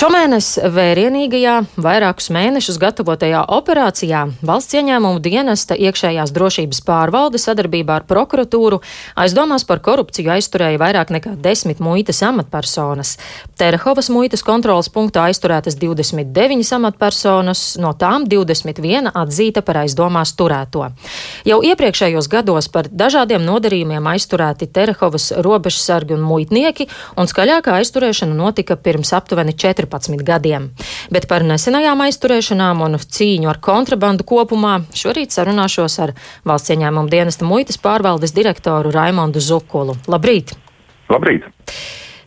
Šomēnes vērienīgajā, vairākus mēnešus gatavotajā operācijā valsts ieņēmumu dienesta iekšējās drošības pārvalde sadarbībā ar prokuratūru aizdomās par korupciju aizturēja vairāk nekā desmit muitas amatpersonas. Terehovas muitas kontrolas punktā aizturētas 29 amatpersonas, no tām 21 atzīta par aizdomās turēto. Jau iepriekšējos gados par dažādiem nodarījumiem aizturēti Terehovas robežsargi un muitnieki, un skaļākā aizturēšana notika pirms aptuveni 4 14 gadiem. Bet par nesenajām aizturēšanām un cīņu ar kontrabandu kopumā šorīt sarunāšos ar valsts ieņēmuma dienesta muitas pārvaldes direktoru Raimondu Zukulu. Labrīt! Labrīt!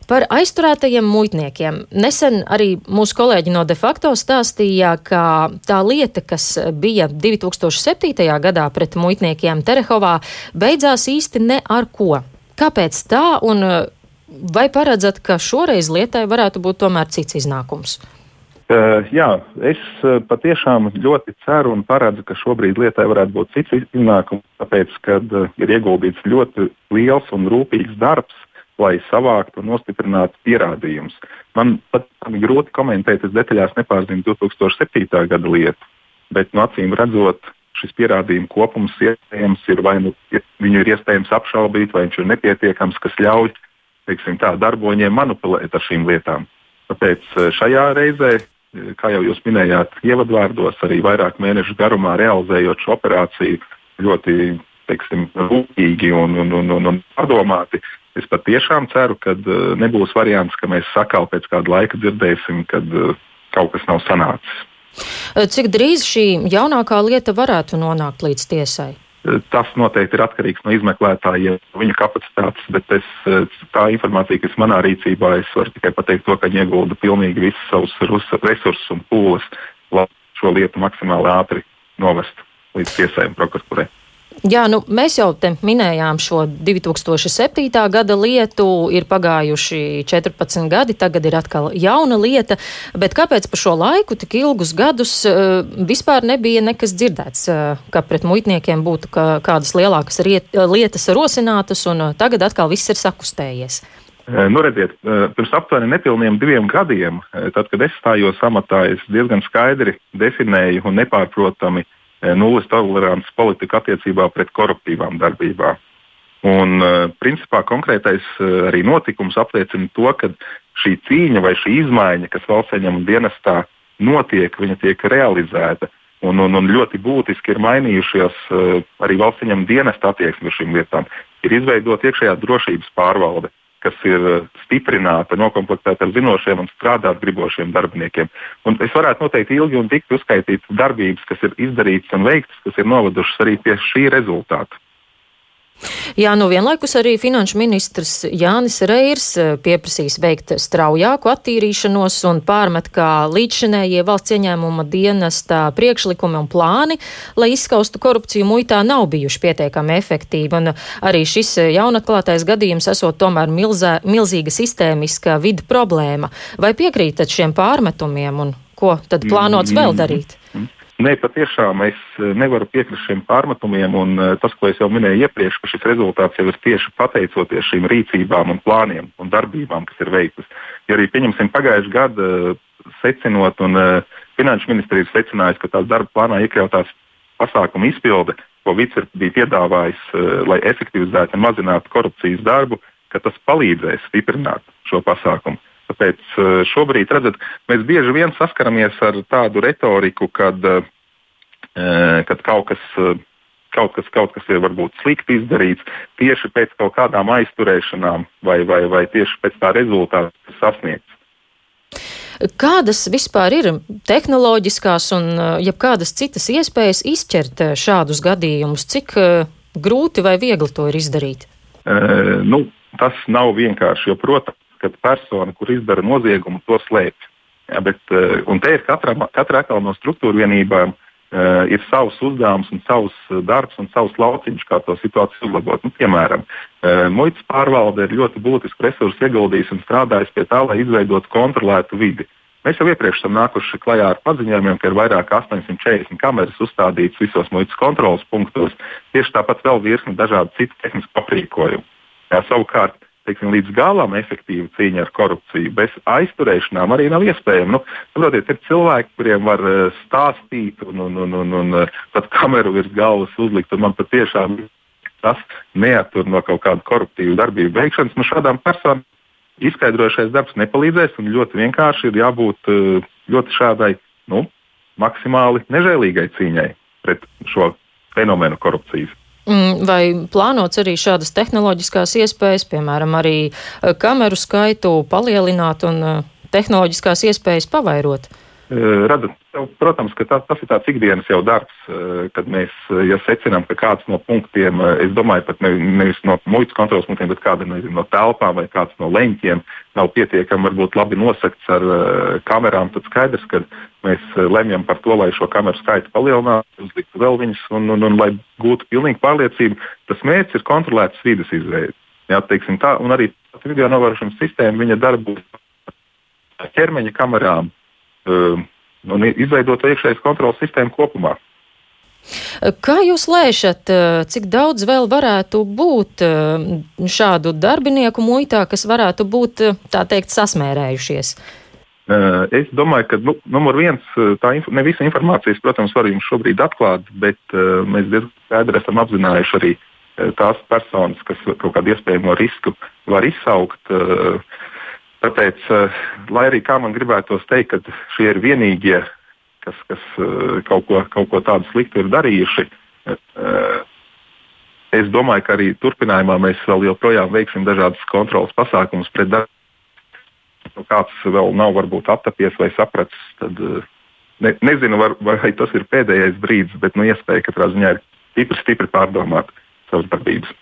Par aizturētajiem muitniekiem. Nesen arī mūsu kolēģi no de facto stāstīja, ka tā lieta, kas bija 2007. gadā pret muitniekiem Terehovā, beidzās īsti ne ar ko. Kāpēc tā un Vai paredzat, ka šoreiz lietai varētu būt tomēr cits iznākums? Uh, jā, es uh, patiešām ļoti ceru un paredzu, ka šobrīd lietai varētu būt cits iznākums, tāpēc, ka uh, ir ieguldīts ļoti liels un rūpīgs darbs, lai savāktu un nostiprinātu pierādījumus. Man pat grūti komentēt, es detaļās nepārzinu 2007. gada lietu, bet no acīm redzot, šis pierādījumu kopums iespējams ir vai nu viņu ir iespējams apšaubīt, vai viņš ir nepietiekams, kas ļauj teiksim, tā, darboņiem manipulēt ar šīm lietām. Tāpēc eh, šajā reizē, eh, kā jau jūs minējāt, ievadvārdos, arī vairāk mēnešu garumā realizējot šo operāciju ļoti teiksim, rūpīgi un, un, un, un, un padomāti. Es patiešām ceru, ka uh, nebūs variants, ka mēs sakām pēc kāda laika dzirdēsim, kad uh, kaut kas nav sanācis. Cik drīz šī jaunākā lieta varētu nonākt līdz tiesai? Tas noteikti ir atkarīgs no izmeklētājiem, viņu kapacitātes, bet es, tā informācija, kas manā rīcībā, es varu tikai pateikt to, ka viņi iegulda pilnīgi visus savus resursus un pūles, lai šo lietu maksimāli ātri novest līdz tiesai un prokuratūrai. Jā, nu, mēs jau minējām šo 2007. gada lietu, ir pagājuši 14 gadi, tagad ir atkal jauna lieta, bet kāpēc pa šo laiku tik ilgus gadus uh, vispār nebija nekas dzirdēts, uh, ka pret muitniekiem būtu kādas lielākas riet, lietas rosinātas, un tagad atkal viss ir sakustējies? Nu, redziet, pirms aptuveni nepilniem diviem gadiem, tad, kad es stājos amatā, es diezgan skaidri definēju un nepārprotami uh, nulles tolerants politika attiecībā pret koruptīvām darbībām. Un, e, principā, konkrētais e, arī notikums apliecina to, ka šī cīņa vai šī izmaiņa, kas valsts ieņēmuma dienestā notiek, viņa tiek realizēta. Un, un, un ļoti būtiski ir mainījušies arī valsts ieņēmuma dienesta attieksme šīm lietām. Ir izveidota iekšējā drošības pārvalde, kas ir eh, stiprināta, noklāpta ar zinošiem un strādāt gribošiem darbiniekiem. Un es varētu noteikti ilgi un dikti uzskaitīt darbības, kas ir izdarītas un veiktas, kas ir novedušas arī pie šī rezultāta. Jā, nu vienlaikus arī finanšu ministrs Jānis Reirs eh, pieprasīs veikt straujāku attīrīšanos un pārmet, kā līdzšinējie valsts ieņēmuma dienesta priekšlikumi un plāni, lai izskaustu korupciju muitā nav bijuši pietiekami efektīvi. Un arī šis jaunatklātais gadījums esot tomēr milzē, milzīga sistēmiska vidu problēma. Vai piekrītat šiem pārmetumiem un ko tad plānots vēl darīt? Nē, patiešām es eh, nevaru piekrist šiem pārmetumiem, un eh, tas, ko es jau minēju iepriekš, ka šis rezultāts jau ir tieši pateicoties šīm rīcībām, un plāniem un darbībām, kas ir veiktas. Ja arī pieņemsim pagājušā gada eh, secinot, un Finanšu ministrijas secinājusi, ka tās darba plānā iekļautās pasākumu izpilde, ko Vicers bija piedāvājis, lai efektivizētu un mazinātu korupcijas darbu, ka tas palīdzēs stiprināt šo pasākumu. Tāpēc eh, šobrīd redzat, mēs bieži vien saskaramies ar tādu retoriku, kad, eh, kad kaut kas. Kaut kas, kaut kas ir varbūt slikti izdarīts tieši pēc kaut kādām aizturēšanām, vai, vai, vai tieši pēc tā rezultāta sasniegts. Kādas vispār ir tehnoloģiskās un eh, jebkādas citas iespējas izķert šādus gadījumus? Cik grūti vai viegli to ir izdarīt? Uh, nu, tas nav vienkārši, jo, protams, kad persona, kur izdara noziegumu, to slēpj. Ja, bet, eh, un te ir katra, katra no struktūra vienībām uh, ir savs uzdevums un savs eh, darbs un savs lauciņš, kā to situāciju uzlabot. Nu, piemēram, uh, muitas pārvalde ir ļoti būtisku resursu ieguldījusi un strādājusi pie tā, lai izveidotu kontrolētu vidi. Mēs jau iepriekš esam nākuši klajā ar paziņojumiem, ka ir vairāk kā 840 kameras uzstādītas visos muitas kontrolas punktos. Tieši tāpat vēl virkni dažādu citu tehnisku aprīkojumu. Jā, savukārt teiksim, līdz galam efektīva cīņa ar korupciju bez aizturēšanām arī nav iespējama. Nu, saprotiet, ir cilvēki, kuriem var uh, stāstīt un, un, un, un, un uh, pat kameru virs galvas uzlikt, un man patiešām tas neatur no kaut kāda koruptīva darbība veikšanas. Nu, šādām personām izskaidrojušais darbs nepalīdzēs, un ļoti vienkārši ir jābūt uh, ļoti šādai nu, maksimāli nežēlīgai cīņai pret šo fenomenu korupcijas. Mm, vai plānots arī šādas tehnoloģiskās iespējas, piemēram, arī eh, kameru skaitu palielināt un eh, tehnoloģiskās iespējas pavairot? Rada, protams, ka tā, tas ir tāds ikdienas jau darbs, kad mēs ja secinām, ka kāds no punktiem, es domāju, pat ne, nevis no muitas kontrolas punktiem, bet kāda nezinu, no telpām vai kāds no leņķiem nav pietiekami varbūt labi nosakts ar kamerām, tad skaidrs, ka mēs lemjam par to, lai šo kameru skaitu palielinātu, uzliktu vēl viņas un, un, un lai gūtu pilnīgu pārliecību. Tas mērķis ir kontrolētas vidas izveide. Jā, tā, un arī video novērošanas sistēma darbojas ķermeņa kamerām un izveidot iekšējas kontrolas sistēmu kopumā. Kā jūs lēšat, eh, cik daudz vēl varētu būt šādu darbinieku muitā, kas varētu būt, tā teikt, sasmērējušies? Uh, Eh, es domāju, ka nu, numur viens, eh, tā inf ne visa informācijas, protams, var jums šobrīd atklāt, bet uh, mēs diezgan skaidri esam apzinājuši arī tās personas, kas kaut kādu iespējamo risku var izsaukt. Uh, tāpēc, uh, lai arī kā man gribētos teikt, ka šie ir vienīgie, kas, kas uh, kaut, ko, kaut ko tādu sliktu ir darījuši, uh, es domāju, ka arī turpinājumā mēs vēl joprojām veiksim dažādas kontrolas pasākumus pret darbiem nu, kāds vēl nav varbūt aptapies vai sapratis, tad eh, ne, nezinu, var, vai tas ir pēdējais brīdis, bet nu, iespēja katrā ziņā ir stipri, stipri pārdomāt savas darbības.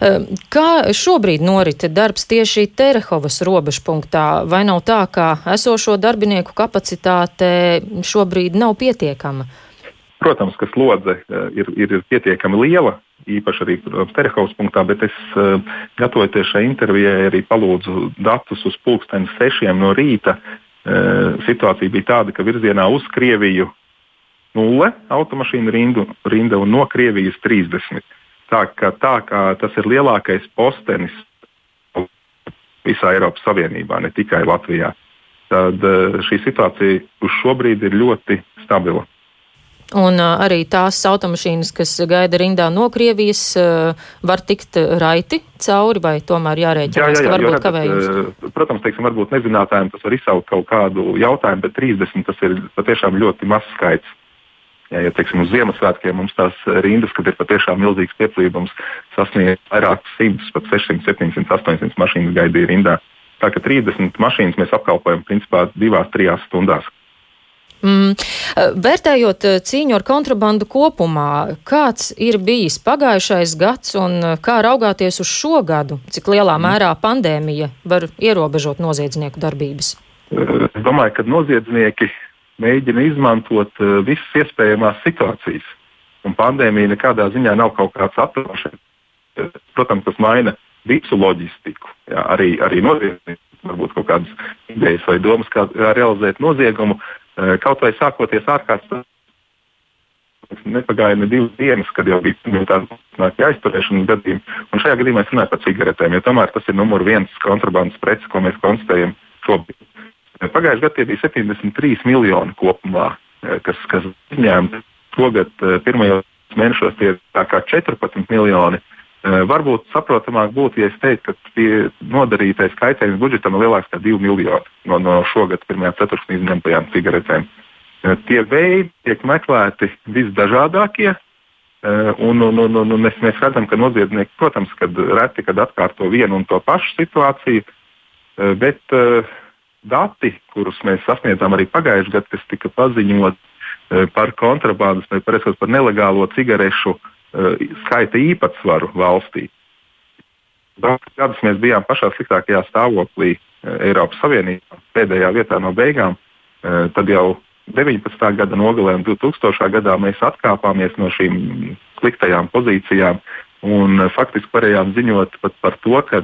Ehm, kā šobrīd norit darbs tieši Terehovas robežpunktā? Vai nav tā, ka esošo darbinieku kapacitāte šobrīd nav pietiekama? Protams, ka slodze eh, ir, ir, ir pietiekami liela, īpaši arī Terehovas punktā, bet es uh, gatavojoties šai intervijai arī palūdzu datus uz pulksteni sešiem no rīta. Uh, situācija bija tāda, ka virzienā uz Krieviju nulle automašīnu rindu, rinda un no Krievijas 30. Tā kā, tā kā tas ir lielākais postenis visā Eiropas Savienībā, ne tikai Latvijā. Tad uh, šī situācija uz šo brīdi ir ļoti stabila. Un uh, arī tās automašīnas, kas gaida rindā no Krievijas, uh, var tikt raiti cauri, vai tomēr jārēķinās, jā, jā, jā, ka var būt kavējums? Protams, teiksim, varbūt nezinātājiem tas var izsaukt kaut kādu jautājumu, bet 30 tas ir patiešām ļoti mazs skaits. Ja, ja teiksim, uz Ziemassvētkiem mums tās rindas, kad ir patiešām milzīgs pieplūdums, sasniedz vairākus simtus, pat 600, 700, 800 mašīnas gaidīja rindā. Tā kā 30 mašīnas mēs apkalpojam principā divās, trijās stundās. Mm. Vērtējot eh, cīņu ar kontrabandu kopumā, kāds ir bijis pagājušais gads un eh, kā raugāties uz šo gadu? Cik lielā mm. mērā pandēmija var ierobežot noziedznieku darbības? Es domāju, ka noziedznieki mēģina izmantot visas iespējamās situācijas. Un pandēmija nekādā ziņā nav kaut kāds atrošana. Protams, tas maina visu loģistiku. Jā, arī arī noziedznieki varbūt kaut kādas idejas vai domas, kā realizēt noziegumu. Eh, kaut vai sākoties ārkārtas. Nepagāja ne divas dienas, kad jau bija tāda aizturēšanas gadījuma. Un šajā gadījumā es runāju par cigaretēm, jo tomēr tas ir numur viens kontrabandas preci, ko mēs konstatējam šobrīd. Pagājušajā gadā tie bija 73 miljoni kopumā, eh, kas, kas izņēmti. Šogad pirmajos mēnešos tie ir 14 miljoni. Varbūt saprotamāk būtu, ja es teiktu, ka nodarītais kaitējums budžetam ir lielāks par 2 miljonu no, no šogad pirmajā ceturksnī izņemtajām cigaretēm. Tie veidi tiek meklēti visdažādākie, un, un, un, un, un mēs, mēs redzam, ka noziedznieki, protams, kad reti kad atkārto vienu un to pašu situāciju, bet dati, kurus mēs sasniedzām arī pagājušajā gadā, kas tika paziņot par kontrabandas vai par, par nelegālo cigarešu uh, Uh, skaita īpatsvaru valstī. Daudzus gadus mēs bijām pašā sliktākajā stāvoklī uh, Eiropas Savienībā, pēdējā vietā no beigām. Uh, tad jau 19. gada nogalē un 2000. gadā mēs atkāpāmies no šīm sliktajām pozīcijām un faktiski varējām ziņot par to, ka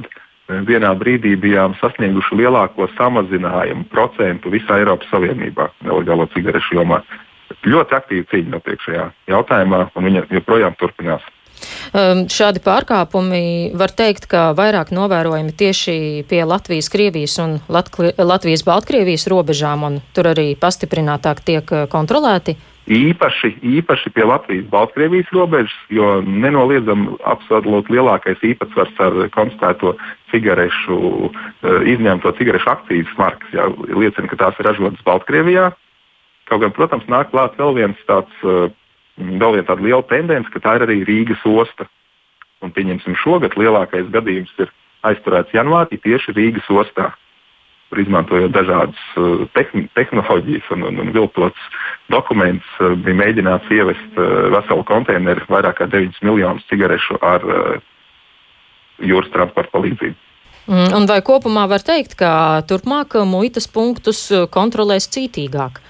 vienā brīdī bijām sasnieguši lielāko samazinājumu procentu visā Eiropas Savienībā nelegālo cigarešu jomā ļoti aktīva cīņa notiek šajā jautājumā, un viņa joprojām turpinās. Um, šādi pārkāpumi var teikt, ka vairāk novērojami tieši pie Latvijas, Krievijas un Latkli Latvijas, Baltkrievijas robežām, un tur arī pastiprinātāk tiek uh, kontrolēti. Īpaši, īpaši pie Latvijas-Baltkrievijas robežas, jo nenoliedzami absolūti lielākais īpatsvars ar konstatēto cigarešu, uh, izņemto cigarešu akcijas markas jā, liecina, ka tās ir ražotas Baltkrievijā. Kaut gan, protams, nāk klāt vēl tāds uh, vēl viena tāda liela tendence, ka tā ir arī Rīgas osta. Un, pieņemsim, šogad lielākais gadījums ir aizturēts janvārī tieši Rīgas ostā, kur izmantojot dažādas uh, tehn tehnoloģijas un, un, un viltots dokumentus, uh, bija mēģināts ievest uh, veselu konteineru, vairāk kā 9 miljonus cigarešu ar jūras transporta palīdzību. Mm, un vai kopumā var teikt, ka turpmāk muitas punktus kontrolēs cītīgāk?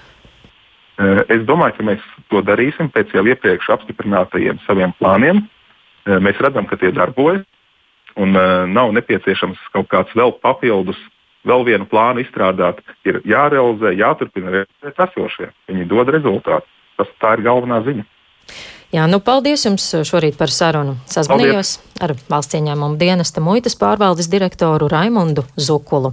Es domāju, ka mēs to darīsim pēc jau iepriekš apstiprinātajiem saviem plāniem. Mēs redzam, ka tie darbojas un nav nepieciešams kaut kāds vēl papildus, vēl vienu plānu izstrādāt. Ir jārealizē, jāturpina realizēt esošie. Viņi dod rezultātu. Tas tā ir galvenā ziņa. Jā, nu paldies jums šorīt par sarunu. Sazvanījos ar valsts ieņēmumu dienesta muitas pārvaldes direktoru Raimundu Zukulu.